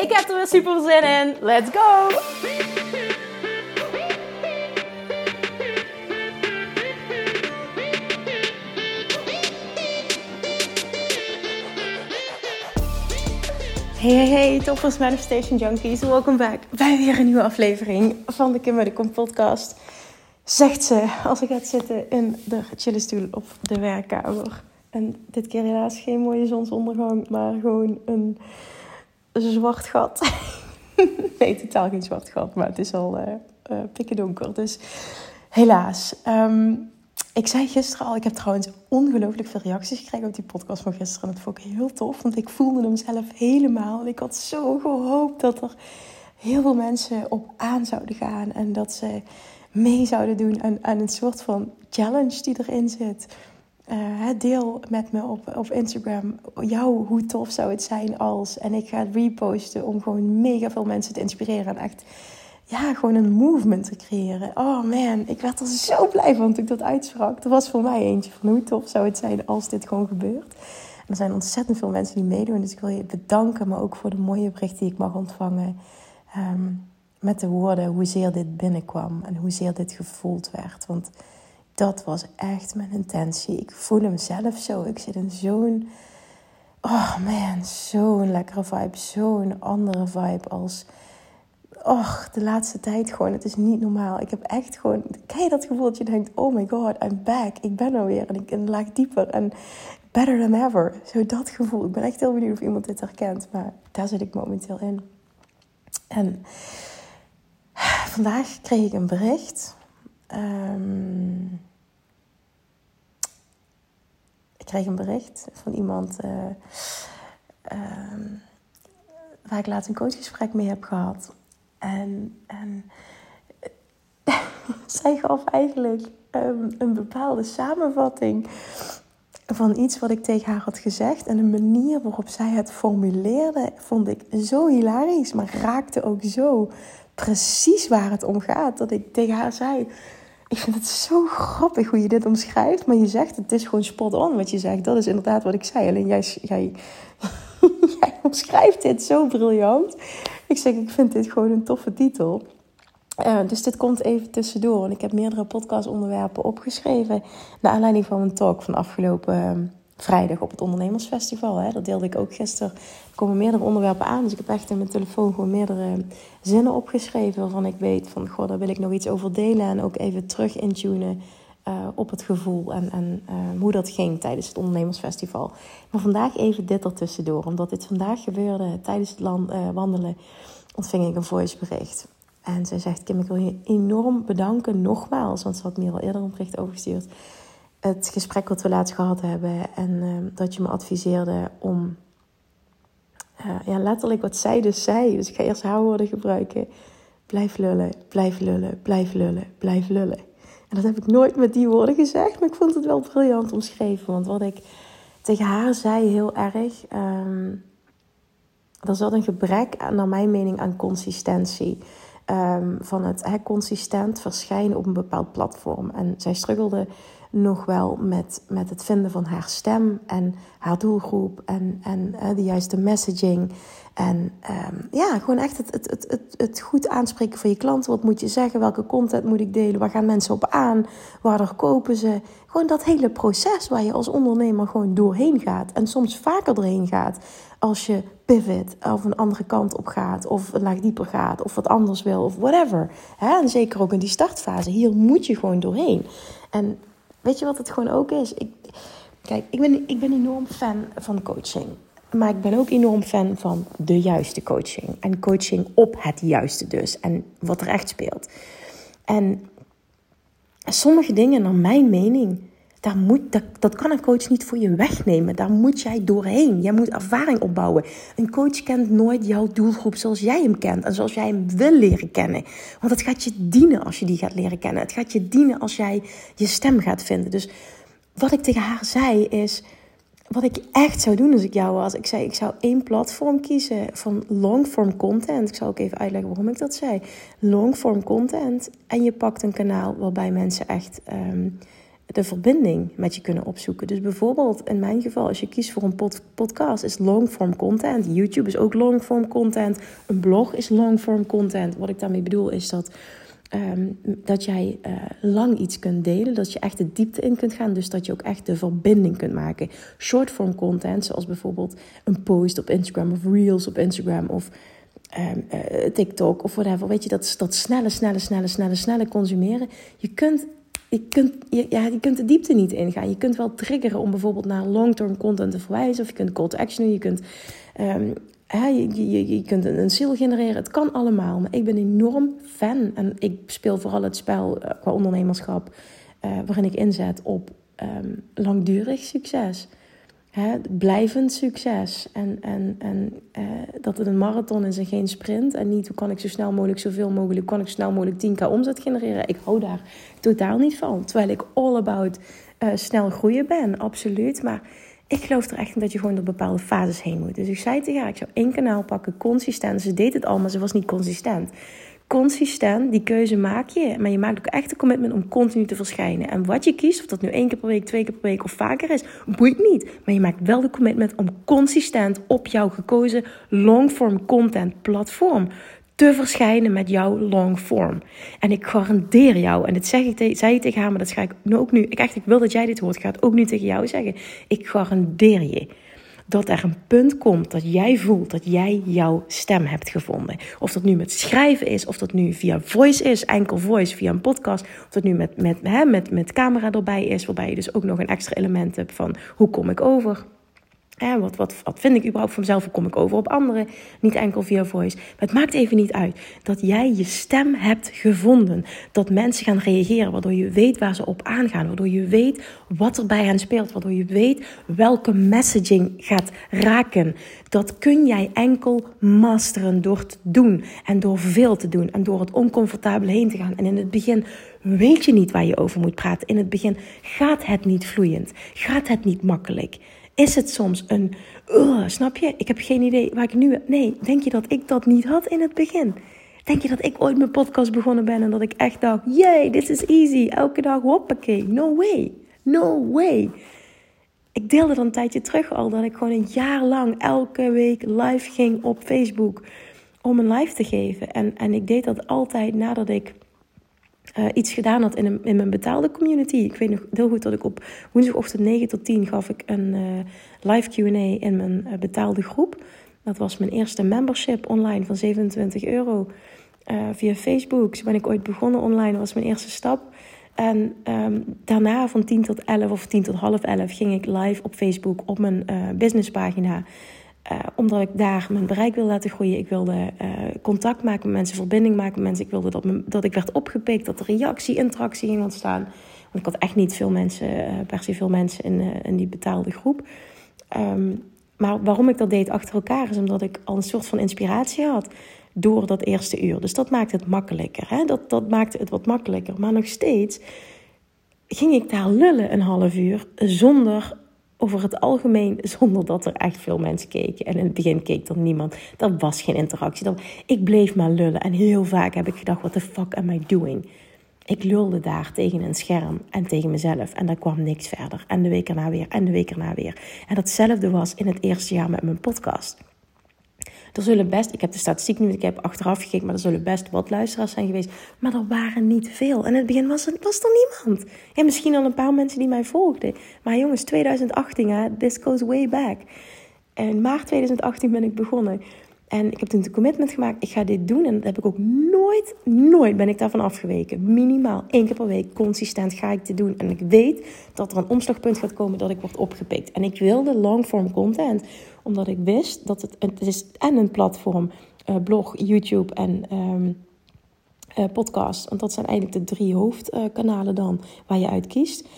Ik heb er weer super zin in. Let's go! Hey, hey, toppers Manifestation Junkies. Welkom back bij weer een nieuwe aflevering van de Kim de Kom podcast. Zegt ze als ik ga zitten in de chille stoel op de werkkamer. En dit keer helaas geen mooie zonsondergang, maar gewoon een zwart gat. nee, totaal geen zwart gat, maar het is al uh, pikken donker. Dus helaas. Um, ik zei gisteren al, ik heb trouwens ongelooflijk veel reacties gekregen op die podcast van gisteren. En dat vond ik heel tof, want ik voelde hem zelf helemaal. En ik had zo gehoopt dat er heel veel mensen op aan zouden gaan. En dat ze mee zouden doen aan, aan een soort van challenge die erin zit. Uh, deel met me op, op Instagram jou, hoe tof zou het zijn als. En ik ga reposten om gewoon mega veel mensen te inspireren. En echt ja, gewoon een movement te creëren. Oh man, ik werd er zo blij van toen ik dat uitsprak. Dat was voor mij eentje van hoe tof zou het zijn als dit gewoon gebeurt. Er zijn ontzettend veel mensen die meedoen. Dus ik wil je bedanken, maar ook voor de mooie berichten die ik mag ontvangen. Um, met de woorden hoezeer dit binnenkwam en hoezeer dit gevoeld werd. Want dat was echt mijn intentie. Ik voel hem zelf zo. Ik zit in zo'n. Oh man, zo'n lekkere vibe. Zo'n andere vibe als och, de laatste tijd gewoon, het is niet normaal. Ik heb echt gewoon, kijk dat gevoel dat je denkt, oh my god, I'm back. Ik ben er weer en ik een laag dieper en better than ever. Zo dat gevoel. Ik ben echt heel benieuwd of iemand dit herkent, maar daar zit ik momenteel in. En vandaag kreeg ik een bericht. Um, ik kreeg een bericht van iemand uh, um, waar ik laatst een coachgesprek mee heb gehad. En, en zij gaf eigenlijk um, een bepaalde samenvatting van iets wat ik tegen haar had gezegd. En de manier waarop zij het formuleerde, vond ik zo hilarisch, maar raakte ook zo precies waar het om gaat. Dat ik tegen haar zei. Ik vind het zo grappig hoe je dit omschrijft. Maar je zegt, het is gewoon spot on wat je zegt. Dat is inderdaad wat ik zei. Alleen jij, jij, omschrijft dit zo briljant. Ik zeg, ik vind dit gewoon een toffe titel. Uh, dus dit komt even tussendoor. En ik heb meerdere podcastonderwerpen opgeschreven. Naar aanleiding van een talk van afgelopen ehm, vrijdag op het Ondernemersfestival. Hè. Dat deelde ik ook gisteren. Er komen meerdere onderwerpen aan. Dus ik heb echt in mijn telefoon gewoon meerdere zinnen opgeschreven. Waarvan ik weet van, goh, daar wil ik nog iets over delen. En ook even terug intunen uh, op het gevoel en, en uh, hoe dat ging tijdens het ondernemersfestival. Maar vandaag even dit ertussendoor. Omdat dit vandaag gebeurde tijdens het land, uh, wandelen, ontving ik een voicebericht. En zij zegt, Kim, ik wil je enorm bedanken nogmaals. Want ze had me al eerder een bericht overgestuurd. Het gesprek wat we laatst gehad hebben. En dat je me adviseerde om... ja, letterlijk wat zij dus zei. Dus ik ga eerst haar woorden gebruiken. Blijf lullen, blijf lullen, blijf lullen, blijf lullen. En dat heb ik nooit met die woorden gezegd, maar ik vond het wel briljant omschreven. Want wat ik tegen haar zei heel erg, um, er zat een gebrek, naar mijn mening, aan consistentie. Um, van het he, consistent verschijnen op een bepaald platform. En zij struggelde nog wel met, met het vinden van haar stem en haar doelgroep en, en uh, de juiste messaging. En um, ja, gewoon echt het, het, het, het, het goed aanspreken van je klanten. Wat moet je zeggen? Welke content moet ik delen? Waar gaan mensen op aan? Waar kopen ze? Gewoon dat hele proces waar je als ondernemer gewoon doorheen gaat. En soms vaker doorheen gaat als je pivot of een andere kant op gaat. Of een laag dieper gaat. Of wat anders wil. Of whatever. En zeker ook in die startfase. Hier moet je gewoon doorheen. En weet je wat het gewoon ook is? Ik, kijk, ik ben, ik ben enorm fan van coaching. Maar ik ben ook enorm fan van de juiste coaching. En coaching op het juiste dus. En wat er echt speelt. En sommige dingen, naar mijn mening, Daar moet, dat, dat kan een coach niet voor je wegnemen. Daar moet jij doorheen. Jij moet ervaring opbouwen. Een coach kent nooit jouw doelgroep zoals jij hem kent en zoals jij hem wil leren kennen. Want het gaat je dienen als je die gaat leren kennen. Het gaat je dienen als jij je stem gaat vinden. Dus wat ik tegen haar zei is wat ik echt zou doen als ik jou was. Ik zei, ik zou één platform kiezen van long-form content. Ik zal ook even uitleggen waarom ik dat zei. Long-form content. En je pakt een kanaal waarbij mensen echt ehm, de verbinding met je kunnen opzoeken. Dus bijvoorbeeld in mijn geval, als je kiest voor een podcast, is long-form content. YouTube is ook long-form content. Een blog is long-form content. Wat ik daarmee bedoel is dat Ehm, dat jij uh, lang iets kunt delen, dat je echt de diepte in kunt gaan, dus dat je ook echt de verbinding kunt maken. Shortform content, zoals bijvoorbeeld een post op Instagram of reels op Instagram of um, uh, TikTok of whatever. Weet je, dat, dat snelle, snelle, snelle, snelle, snelle consumeren. Je kunt, je, kunt, je, ja, je kunt de diepte niet ingaan. Je kunt wel triggeren om bijvoorbeeld naar long-term content te verwijzen, of je kunt call to action je kunt um, je, je, je, kunt een, ziel genereren. Het kan allemaal. Maar ik ben enorm fan. En ik speel vooral het spel uh, qua ondernemerschap. Uh, waarin ik inzet op um, langdurig succes. Blijvend succes. En, en, en uh, dat het een marathon is en geen sprint. En niet hoe kan ik zo snel mogelijk, zoveel mogelijk, kan ik zo snel mogelijk 10k omzet genereren. Ik hou daar totaal niet van. Terwijl ik all about snel groeien ben, absoluut. Maar ik geloof er echt in dat je gewoon door bepaalde fases heen moet. Dus ik zei tegen haar, ik zou één kanaal pakken, consistent. Ze deed het al, maar ze was niet consistent. Consistent, die keuze maak je. Maar je maakt ook echt een commitment om continu te verschijnen. En wat je kiest, of dat nu één keer per week, twee keer per week of vaker is, boeit niet. Maar je maakt wel de commitment om consistent op jouw gekozen long-form content platform te verschijnen met jouw long form. En ik garandeer jou, en dat zeg ik te, zei je tegen haar, maar dat ga ik nu ook nu. Ik echt, ik wil dat jij dit hoort. Ik ga het ook nu tegen jou zeggen. Ik garandeer je dat er een punt komt dat jij voelt dat jij jouw stem hebt gevonden. Of dat nu met schrijven is, of dat nu via voice is, enkel voice via een podcast, of dat nu met, met, hè, met, met camera erbij is, waarbij je dus ook nog een extra element hebt van hoe kom ik over. Wat, wat, wat vind ik überhaupt van mezelf? Hoe kom ik over op anderen? Niet enkel via voice. Maar het maakt even niet uit. Dat jij je stem hebt gevonden. Dat mensen gaan reageren. Waardoor je weet waar ze op aangaan. Waardoor je weet wat er bij hen speelt. Waardoor je weet welke messaging gaat raken. Dat kun jij enkel masteren door te doen. En door veel te doen. En door het oncomfortabel heen te gaan. En in het begin weet je niet waar je over moet praten. In het begin gaat het niet vloeiend. Gaat het niet makkelijk. Is het soms een, snap je? Ik heb geen idee waar ik nu. Nee, denk je dat ik dat niet had in het begin? Denk je dat ik ooit mijn podcast begonnen ben en dat ik echt dacht: yay, this is easy. Elke dag hoppakee. No way. No way. Ik deelde dan een tijdje terug al dat ik gewoon een jaar lang elke week live ging op Facebook om een live te geven. En, en ik deed dat altijd nadat ik uh, iets gedaan had in, in mijn betaalde community. Ik weet nog heel goed dat ik op woensdagochtend 9 tot 10 gaf ik een uh, live Q&A in mijn uh, betaalde groep. Dat was mijn eerste membership online van 27 euro via Facebook. Zo ben ik ooit begonnen online, dat was mijn eerste stap. En um, daarna van 10 tot 11 of 10 tot half 11 ging ik live op Facebook op mijn businesspagina uh, omdat ik daar mijn bereik wil laten groeien. Ik wilde uh, contact maken met mensen, verbinding maken met mensen. Ik wilde dat, dat ik werd opgepikt, dat er reactie, interactie ging ontstaan. Want ik had echt niet veel mensen, uh, per se veel mensen in, die betaalde groep. Um, maar waarom ik dat deed achter elkaar is omdat ik al een soort van inspiratie had door dat eerste uur. Dus dat maakt het makkelijker. Hè? Dat, dat maakte het wat makkelijker. Maar nog steeds ging ik daar lullen een half uur zonder over het algemeen zonder dat er echt veel mensen keken. En in het begin keek er niemand. Er was geen interactie. Ik bleef maar lullen. En heel vaak heb ik gedacht, what the fuck am I doing? Ik lulde daar tegen een scherm en tegen mezelf. En daar kwam niks verder. En de week erna weer. En de week erna weer. En datzelfde was in het eerste jaar met mijn podcast. Er zullen best, ik heb de statistiek niet, ik heb achteraf gekeken, maar er zullen best wat luisteraars zijn geweest. Maar er waren niet veel. En in het begin was er, was er niemand. Ja, misschien al een paar mensen die mij volgden. Maar jongens, 2018, hè, this goes way back. In maart 2018 ben ik begonnen. En ik heb toen de commitment gemaakt, ik ga dit doen. En dat heb ik ook nooit, nooit ben ik daarvan afgeweken. Minimaal één keer per week, consistent ga ik dit doen. En ik weet dat er een omslagpunt gaat komen dat ik word opgepikt. En ik wilde longform content, omdat ik wist dat het, het is en een platform, uh, blog, YouTube en um, uh, podcast. Want dat zijn eigenlijk de drie hoofdkanalen dan waar je uit kiest.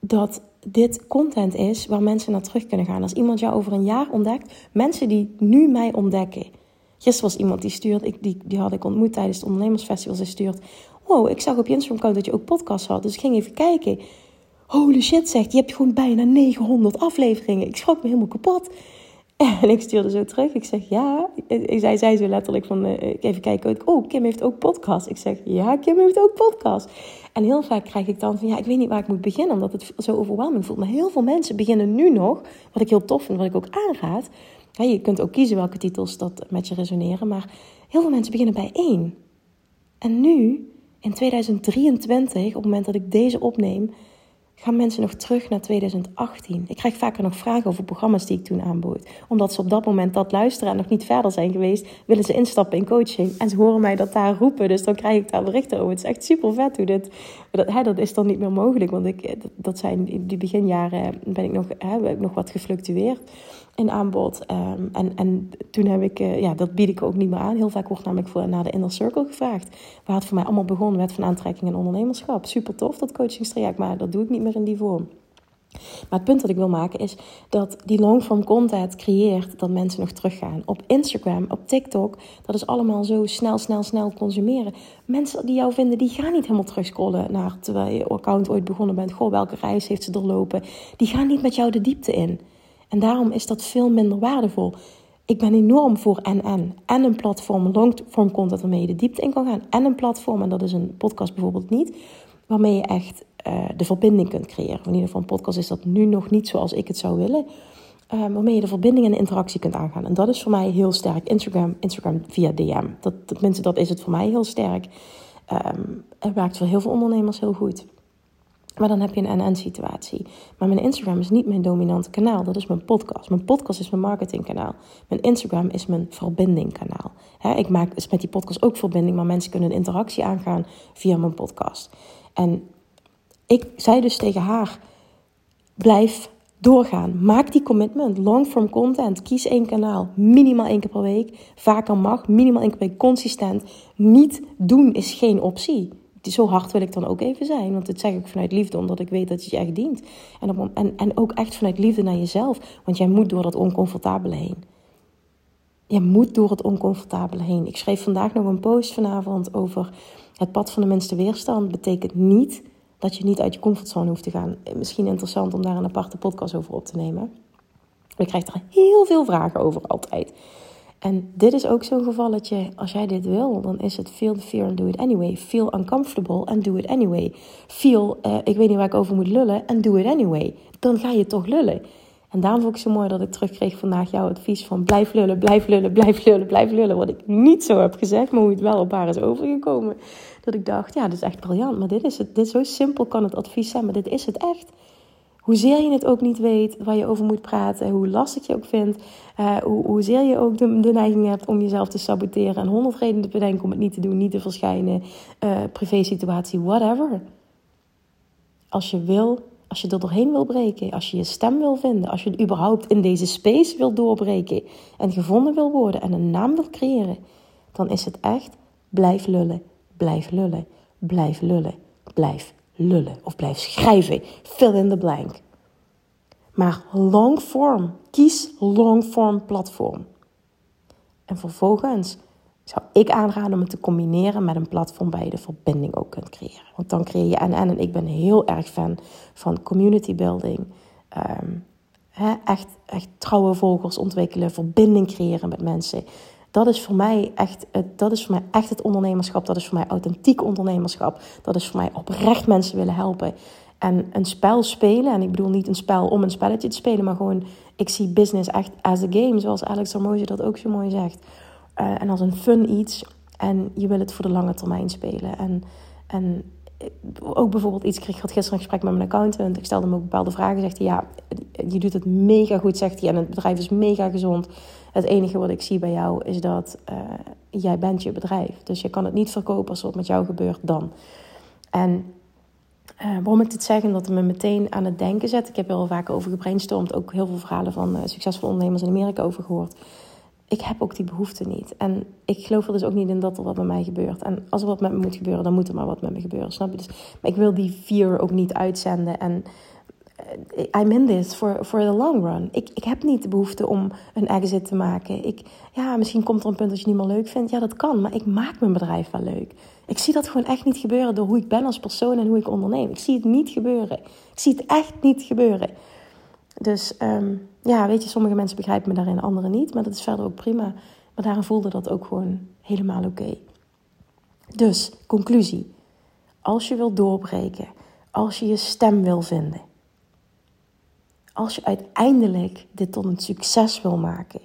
Dat dit content is waar mensen naar terug kunnen gaan. Als iemand jou over een jaar ontdekt, mensen die nu mij ontdekken. Gisteren was iemand die stuurt, ik, die, die had ik ontmoet tijdens het ondernemersfestival. Ze stuurt, wow, ik zag op je Instagram dat je ook podcast had. Dus ik ging even kijken. Holy shit, zegt je hebt gewoon bijna 900 afleveringen. Ik schrok me helemaal kapot. En ik stuurde zo terug. Ik zeg ja. Ik zei, zo letterlijk van uh, even kijken. Oh, Kim heeft ook podcast. Ik zeg ja, Kim heeft ook podcast. En heel vaak krijg ik dan van ja, ik weet niet waar ik moet beginnen, omdat het zo overweldigend voelt. Maar heel veel mensen beginnen nu nog, wat ik heel tof vind, wat ik ook aanraad. Ja, je kunt ook kiezen welke titels dat met je resoneren, maar heel veel mensen beginnen bij één. En nu, in 2023, op het moment dat ik deze opneem, gaan mensen nog terug naar 2018. Ik krijg vaker nog vragen over programma's die ik toen aanbood. Omdat ze op dat moment dat luisteren en nog niet verder zijn geweest, willen ze instappen in coaching. En ze horen mij dat daar roepen, dus dan krijg ik daar berichten over. Het is echt super vet hoe dit... Dat, hè, dat is dan niet meer mogelijk, want ik, dat zijn die beginjaren ben ik nog, hè, heb ik nog wat gefluctueerd in aanbod. Ehm, en, en toen heb ik, uh, ja, dat bied ik ook niet meer aan. Heel vaak wordt namelijk voor, naar de Inner Circle gevraagd. Waar het voor mij allemaal begon, werd van aantrekking en ondernemerschap. Super tof, dat coachingstraject, maar dat doe ik niet meer in die vorm. Maar het punt dat ik wil maken is dat die longform content creëert dat mensen nog teruggaan. Op Instagram, op TikTok, dat is allemaal zo snel, snel, snel consumeren. Mensen die jou vinden, die gaan niet helemaal terugscrollen naar terwijl je account ooit begonnen bent. Goh, welke reis heeft ze doorlopen? Die gaan niet met jou de diepte in. En daarom is dat veel minder waardevol. Ik ben enorm voor en-en. En een platform, longform content waarmee je de diepte in kan gaan. En een platform, en dat is een podcast bijvoorbeeld niet, waarmee je echt uh, de verbinding kunt creëren. In ieder geval een podcast is dat nu nog niet zoals ik het zou willen. Uh, waarmee je de verbinding en interactie kunt aangaan. En dat is voor mij heel sterk. Instagram, Instagram via DM. Dat, tenminste, dat is het voor mij heel sterk. Um, het werkt voor heel veel ondernemers heel goed. Maar dan heb je een NN-situatie. Maar mijn Instagram is niet mijn dominante kanaal. Dat is mijn podcast. Mijn podcast is mijn marketingkanaal. Mijn Instagram is mijn verbindingkanaal. ik maak dus met die podcast ook verbinding, maar mensen kunnen een interactie aangaan via mijn podcast. En ik zei dus tegen haar: blijf doorgaan. Maak die commitment. Long-form content. Kies één kanaal. Minimaal één keer per week. Vaker mag. Minimaal één keer per week. Consistent. Niet doen is geen optie zo hard wil ik dan ook even zijn. Want dit zeg ik vanuit liefde, omdat ik weet dat het je echt dient. En, op, en, en ook echt vanuit liefde naar jezelf. Want jij moet door dat oncomfortabele heen. Je moet door het oncomfortabele heen. Ik schreef vandaag nog een post vanavond over het pad van de minste weerstand. Betekent niet dat je niet uit je comfortzone hoeft te gaan. Misschien interessant om daar een aparte podcast over op te nemen. Ik krijg er heel veel vragen over altijd. En dit is ook zo'n gevalletje, als jij dit wil, dan is het feel the fear and do it anyway. Feel uncomfortable and do it anyway. Feel, uh, ik weet niet waar ik over moet lullen and do it anyway. Dan ga je toch lullen. En daarom vond ik zo mooi dat ik terugkreeg vandaag jouw advies van blijf lullen, blijf lullen, blijf lullen, blijf lullen. Wat ik niet zo heb gezegd, maar hoe het wel op haar is overgekomen. Dat ik dacht, ja, dit is echt briljant, maar dit is het. Dit zo simpel kan het advies zijn, maar dit is het echt hoezeer je het ook niet weet waar je over moet praten, hoe lastig je ook vindt, uh, hoe, hoezeer je ook de, neiging hebt om jezelf te saboteren en honderd redenen te bedenken om het niet te doen, niet te verschijnen, uh, privé situatie, whatever. Als je wil, als je er doorheen wil breken, als je je stem wil vinden, als je überhaupt in deze space wil doorbreken en gevonden wil worden en een naam wil creëren, dan is het echt blijf lullen, blijf lullen, blijf lullen, blijf lullen of blijf schrijven. Fill in the blank. Maar long form. Kies long form platform. En vervolgens zou ik aanraden om het te combineren met een platform waar je de verbinding ook kunt creëren. Want dan creëer je en en. En ik ben heel erg fan van community building. Um, echt, echt trouwe volgers ontwikkelen, verbinding creëren met mensen. Dat is voor mij echt dat is voor mij echt het ondernemerschap. Dat is voor mij authentiek ondernemerschap. Dat is voor mij oprecht mensen willen helpen. En een spel spelen, en ik bedoel niet een spel om een spelletje te spelen, maar gewoon, ik zie business echt as a game, zoals Alex Hormozy dat ook zo mooi zegt. Uh, en als een fun iets. En je wil het voor de lange termijn spelen. En, en ook bijvoorbeeld iets, ik had gisteren een gesprek met mijn accountant. Ik stelde hem ook bepaalde vragen. Zegt hij, ja, je doet het mega goed, zegt hij. En het bedrijf is mega gezond. Het enige wat ik zie bij jou is dat uh, jij bent je bedrijf. Dus je kan het niet verkopen als wat met jou gebeurt dan. En uh, waarom ik dit zeg, dat het me meteen aan het denken zet. Ik heb er al vaak over gebrainstormd. Ook heel veel verhalen van uh, succesvolle ondernemers in Amerika over gehoord ik heb ook die behoefte niet. En ik geloof er dus ook niet in dat er wat met mij gebeurt. En als er wat met me moet gebeuren, dan moet er maar wat met me gebeuren. Snap je? Dus, maar ik wil die vier ook niet uitzenden. En I'm in this for, for the long run. Ik, ik heb niet de behoefte om een exit te maken. Ik, ja, misschien komt er een punt dat je het niet meer leuk vindt. Ja, dat kan, maar ik maak mijn bedrijf wel leuk. Ik zie dat gewoon echt niet gebeuren door hoe ik ben als persoon en hoe ik onderneem. Ik zie het niet gebeuren. Ik zie het echt niet gebeuren. Dus ehm, ja, weet je, sommige mensen begrijpen me daarin, anderen niet. Maar dat is verder ook prima. Maar daarin voelde dat ook gewoon helemaal oké. Dus, conclusie. Als je wilt doorbreken, als je je stem wil vinden, als je uiteindelijk dit tot een succes wil maken,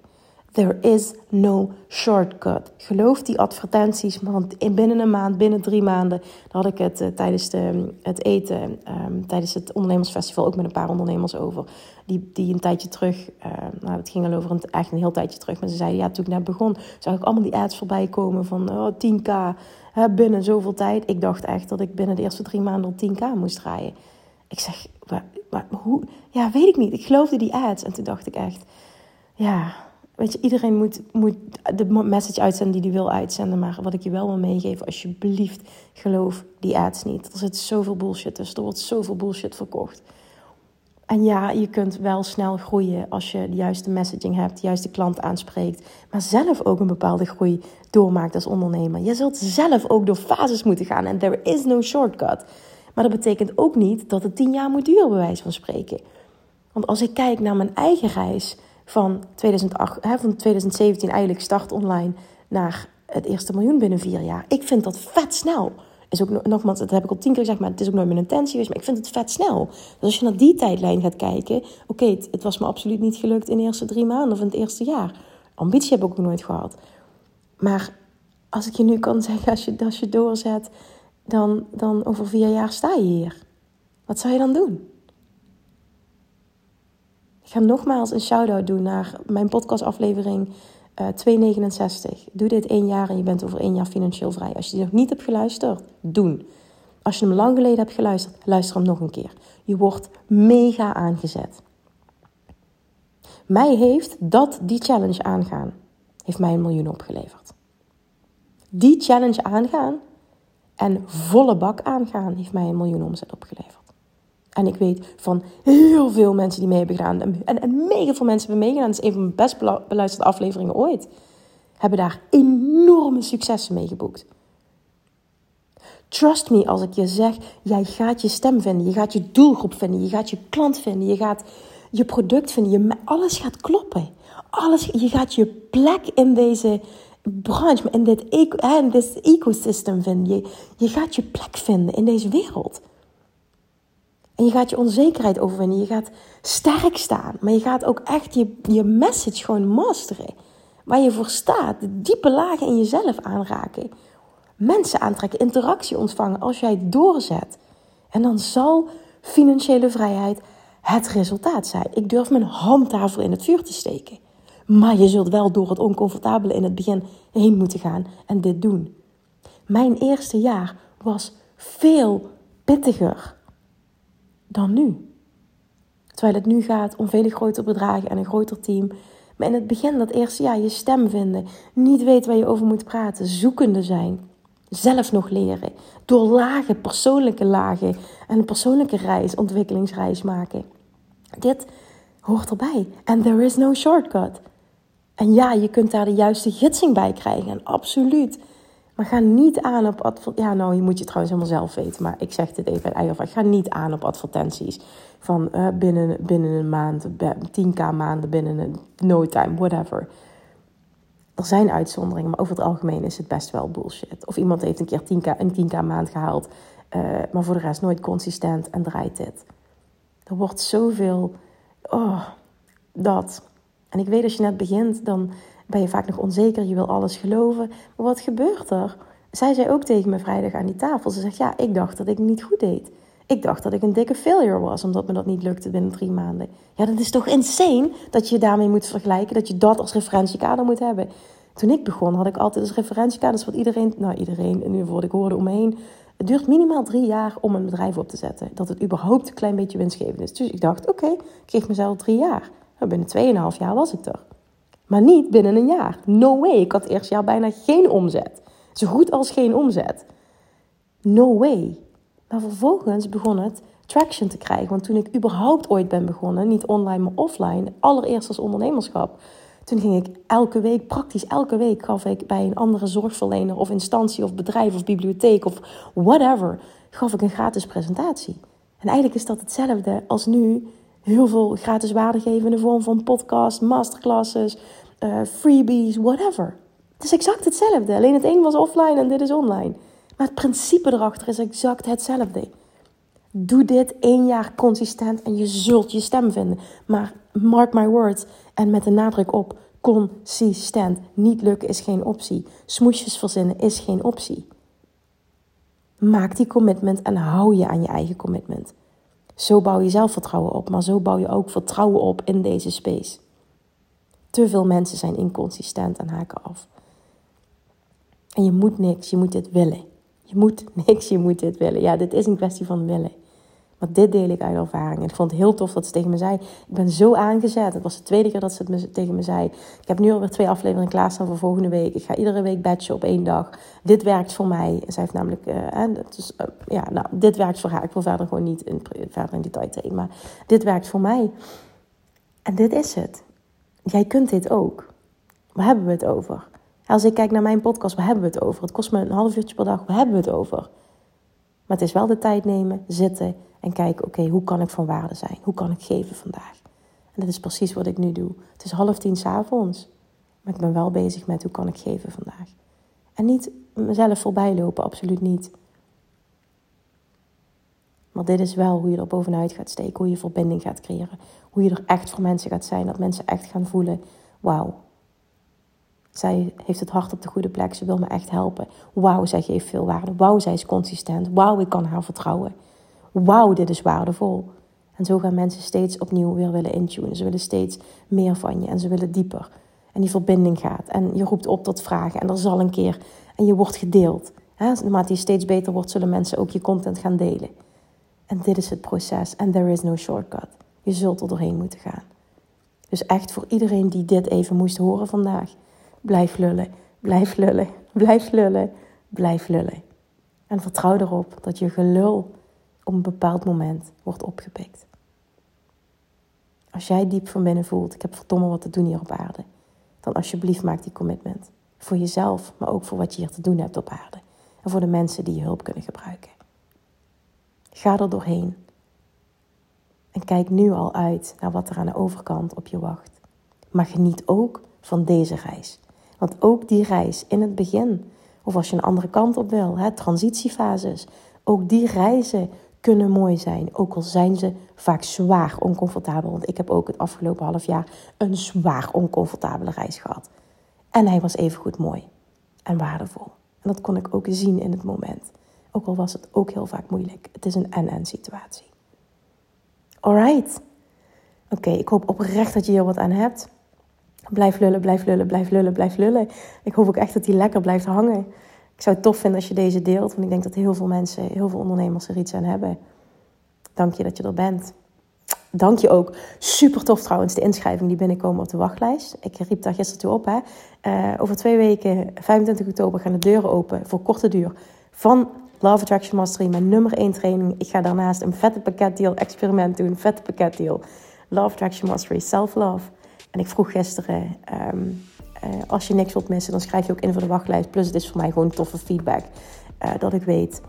There is no shortcut. Geloof die advertenties, want in binnen een maand, binnen drie maanden, had ik het uh, tijdens de, het eten, um, tijdens het ondernemersfestival ook met een paar ondernemers over. Die, die een tijdje terug, uh, nou het ging al over een, echt een heel tijdje terug, maar ze zeiden ja, toen ik net begon, zag ik allemaal die ads voorbij komen van oh, 10k hè, binnen zoveel tijd. Ik dacht echt dat ik binnen de eerste drie maanden op 10k moest draaien. Ik zeg, maar hoe? Ja, weet ik niet. Ik geloofde die ads en toen dacht ik echt, ja Weet je, iedereen moet, moet de message uitzenden die hij wil uitzenden. Maar wat ik je wel wil meegeven, alsjeblieft, geloof die ads niet. Er zit zoveel bullshit tussen. Er wordt zoveel bullshit verkocht. En ja, je kunt wel snel groeien als je de juiste messaging hebt, de juiste klant aanspreekt. Maar zelf ook een bepaalde groei doormaakt als ondernemer. Je zult zelf ook door fases moeten gaan. En there is no shortcut. Maar dat betekent ook niet dat het tien jaar moet duren, bij wijze van spreken. Want als ik kijk naar mijn eigen reis van, 2008, hè, van 2017 eigenlijk start online naar het eerste miljoen binnen vier jaar. Ik vind dat vet snel. Is ook nogmaals, dat heb ik al tien keer gezegd, maar het is ook nooit mijn intentie geweest. Maar ik vind het vet snel. Dus als je naar die tijdlijn gaat kijken, oké, het, het, was me absoluut niet gelukt in de eerste drie maanden of in het eerste jaar. Ambitie heb ik ook nooit gehad. Maar als ik je nu kan zeggen, als je, als je doorzet, dan, dan over vier jaar sta je hier. Wat zou je dan doen? Ik ga nogmaals een shout-out doen naar mijn podcastaflevering uh, 269. Doe dit één jaar en je bent over één jaar financieel vrij. Als je die nog niet hebt geluisterd, doen. Als je hem lang geleden hebt geluisterd, luister hem nog een keer. Je wordt mega aangezet. Mij heeft dat, die challenge aangaan, heeft mij een miljoen opgeleverd. Die challenge aangaan en volle bak aangaan, heeft mij een miljoen omzet opgeleverd. En ik weet van heel veel mensen die mee hebben gedaan. En, en mega veel mensen hebben meegedaan. Dat is een van mijn best beluisterde afleveringen ooit. Hebben daar enorme successen mee geboekt. Trust me als ik je zeg, jij gaat je stem vinden. Je gaat je doelgroep vinden. Je gaat je klant vinden. Je gaat je product vinden. Je, alles gaat kloppen. Alles, je gaat je plek in deze branche, in dit, dit ecosystem vinden. Je gaat je plek vinden in deze wereld. En je gaat je onzekerheid overwinnen. Je gaat sterk staan. Maar je gaat ook echt je, je message gewoon masteren. Waar je voor staat. De diepe lagen in jezelf aanraken. Mensen aantrekken. Interactie ontvangen als jij het doorzet. En dan zal financiële vrijheid het resultaat zijn. Ik durf mijn hand daarvoor in het vuur te steken. Maar je zult wel door het oncomfortabele in het begin heen moeten gaan en dit doen. Mijn eerste jaar was veel pittiger dan nu. Terwijl het nu gaat om vele grotere bedragen en een groter team. Maar in het begin, dat eerste jaar, je stem vinden. Niet weten waar je over moet praten. Zoekende zijn. Zelf nog leren. Door lagen, persoonlijke lagen. En een persoonlijke reis, ontwikkelingsreis maken. Dit hoort erbij. En there is no shortcut. En ja, je kunt daar de juiste gidsing bij krijgen. En absoluut. Maar ga niet aan op advertenties. Ja, nou, je moet je trouwens helemaal zelf weten. Maar ik zeg dit even uit Ik Ga niet aan op advertenties. Van uh, binnen, binnen een maand, 10k maanden, binnen een no time, whatever. Er zijn uitzonderingen, maar over het algemeen is het best wel bullshit. Of iemand heeft een keer 10k, een 10k maand gehaald. Uh, maar voor de rest nooit consistent en draait dit. Er wordt zoveel. Oh, dat. En ik weet als je net begint, dan ben je vaak nog onzeker, je wil alles geloven. Maar wat gebeurt er? Zij zei ook tegen me vrijdag aan die tafel. Ze zegt, ja, ik dacht dat ik het niet goed deed. Ik dacht dat ik een dikke failure was, omdat me dat niet lukte binnen drie maanden. Ja, dat is toch insane dat je daarmee moet vergelijken, dat je dat als referentiekader moet hebben. Toen ik begon, had ik altijd als referentiekader, wat iedereen, nou iedereen, en nu ik hoorde om me heen. Het duurt minimaal drie jaar om een bedrijf op te zetten. Dat het überhaupt een klein beetje winstgevend is. Dus ik dacht, oké, ik geef mezelf drie jaar. Nou, binnen tweeënhalf jaar was ik er. Maar niet binnen een jaar. No way. Ik had het eerste jaar bijna geen omzet. Zo goed als geen omzet. No way. Maar vervolgens begon het traction te krijgen. Want toen ik überhaupt ooit ben begonnen, niet online maar offline, allereerst als ondernemerschap, toen ging ik elke week, praktisch elke week, gaf ik bij een andere zorgverlener of instantie of bedrijf of bibliotheek of whatever, gaf ik een gratis presentatie. En eigenlijk is dat hetzelfde als nu heel veel gratis waarde geven in de vorm van podcast, masterclasses, uh, freebies, whatever. Het is exact hetzelfde. Alleen het een was offline en dit is online. Maar het principe erachter is exact hetzelfde. Doe dit één jaar consistent en je zult je stem vinden. Maar mark my words en met de nadruk op consistent. Niet lukken is geen optie. Smoesjes verzinnen is geen optie. Maak die commitment en hou je aan je eigen commitment. Zo bouw je zelfvertrouwen op, maar zo bouw je ook vertrouwen op in deze space. Te veel mensen zijn inconsistent en haken af. En je moet niks, je moet dit willen. Je moet niks, je moet dit willen. Ja, dit is een kwestie van willen. Maar dit deel ik uit ervaring. En ik vond het heel tof dat ze tegen me zei. Ik ben zo aangezet. Het was de tweede keer dat ze het tegen me zei. Ik heb nu alweer twee afleveringen klaarstaan voor volgende week. Ik ga iedere week batchen op één dag. Dit werkt voor mij. Zij heeft namelijk... Uh, dus, uh, ja, nou, dit werkt voor haar. Ik wil verder gewoon niet verder in detail treden. Maar dit werkt voor mij. En dit is het. Jij kunt dit ook. Waar hebben we het over? Als ik kijk naar mijn podcast, waar hebben we het over? Het kost me een half uurtje per dag, waar hebben we het over? Maar het is wel de tijd nemen, zitten en kijken, oké, hoe kan ik van waarde zijn? Hoe kan ik geven vandaag? En dat is precies wat ik nu doe. Het is half tien s'avonds, maar ik ben wel bezig met hoe kan ik geven vandaag. En niet mezelf voorbij lopen, absoluut niet. Maar dit is wel hoe je er bovenuit gaat steken, hoe je verbinding gaat creëren. Hoe je er echt voor mensen gaat zijn, dat mensen echt gaan voelen, wauw, zij heeft het hart op de goede plek. Ze wil me echt helpen. Wauw, zij geeft veel waarde. Wauw, zij is consistent. Wauw, ik kan haar vertrouwen. Wauw, dit is waardevol. En zo gaan mensen steeds opnieuw weer willen intunen. Ze willen steeds meer van je en ze willen dieper. En die verbinding gaat. En je roept op tot vragen. En er zal een keer. En je wordt gedeeld. Naarmate je steeds beter wordt, zullen mensen ook je content gaan delen. En dit is het proces. En there is no shortcut. Je zult er doorheen moeten gaan. Dus echt voor iedereen die dit even moest horen vandaag. Blijf lullen, blijf lullen, blijf lullen, blijf lullen. En vertrouw erop dat je gelul op een bepaald moment wordt opgepikt. Als jij diep van binnen voelt, ik heb verdomme wat te doen hier op aarde, dan alsjeblieft maak die commitment. Voor jezelf, maar ook voor wat je hier te doen hebt op aarde. En voor de mensen die je hulp kunnen gebruiken. Ga er doorheen. En kijk nu al uit naar wat er aan de overkant op je wacht. Maar geniet ook van deze reis. Want ook die reis in het begin, of als je een andere kant op wil, hè, transitiefases, ook die reizen kunnen mooi zijn. Ook al zijn ze vaak zwaar oncomfortabel. Want ik heb ook het afgelopen half jaar een zwaar oncomfortabele reis gehad. En hij was even goed mooi en waardevol. En dat kon ik ook zien in het moment. Ook al was het ook heel vaak moeilijk. Het is een en-en situatie. Alright. Oké, ik hoop oprecht dat je hier wat aan hebt. Blijf lullen, blijf lullen, blijf lullen, blijf lullen. Ik hoop ook echt dat die lekker blijft hangen. Ik zou het tof vinden als je deze deelt, want ik denk dat heel veel mensen, heel veel ondernemers er iets aan hebben. Dank je dat je er bent. Dank je ook. Super tof trouwens, de inschrijving die binnenkomen op de wachtlijst. Ik riep daar gisteren toe op. Hè. Uh, over twee weken, 25 oktober, gaan de deuren open voor korte duur van Love Attraction Mastery, mijn nummer 1 training. Ik ga daarnaast een vette pakketdeal experiment doen, vette pakketdeal. Love Attraction Mastery, Self-Love. En ik vroeg gisteren, ehm, eh, als je niks wilt missen, dan schrijf je ook in voor de wachtlijst. Plus het is voor mij gewoon toffe feedback. Uh, dat ik weet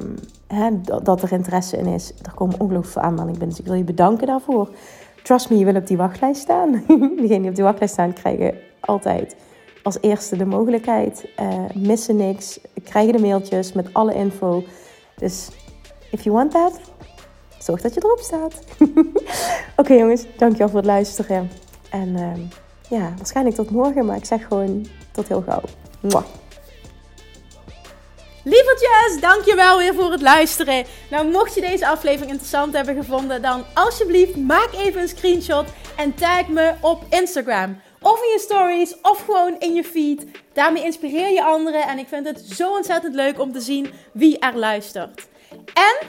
um, hè, dat, er interesse in is. Er komen ongelooflijk veel aanmeldingen binnen. Dus ik wil je bedanken daarvoor. Trust me, je wil op die wachtlijst staan. Degenen die op die wachtlijst staan krijgen altijd als eerste de mogelijkheid. Uh, missen niks. Krijgen de mailtjes met alle info. Dus if you want that, zorg dat je erop staat. Oké jongens, dankjewel voor het luisteren. En uh, ja, waarschijnlijk tot morgen, maar ik zeg gewoon tot heel gauw. Mwah. Lievertjes, dankjewel weer voor het luisteren. Nou, mocht je deze aflevering interessant hebben gevonden, dan alsjeblieft maak even een screenshot en tag me op Instagram. Of in je stories, of gewoon in je feed. Daarmee inspireer je anderen en ik vind het zo ontzettend leuk om te zien wie er luistert. En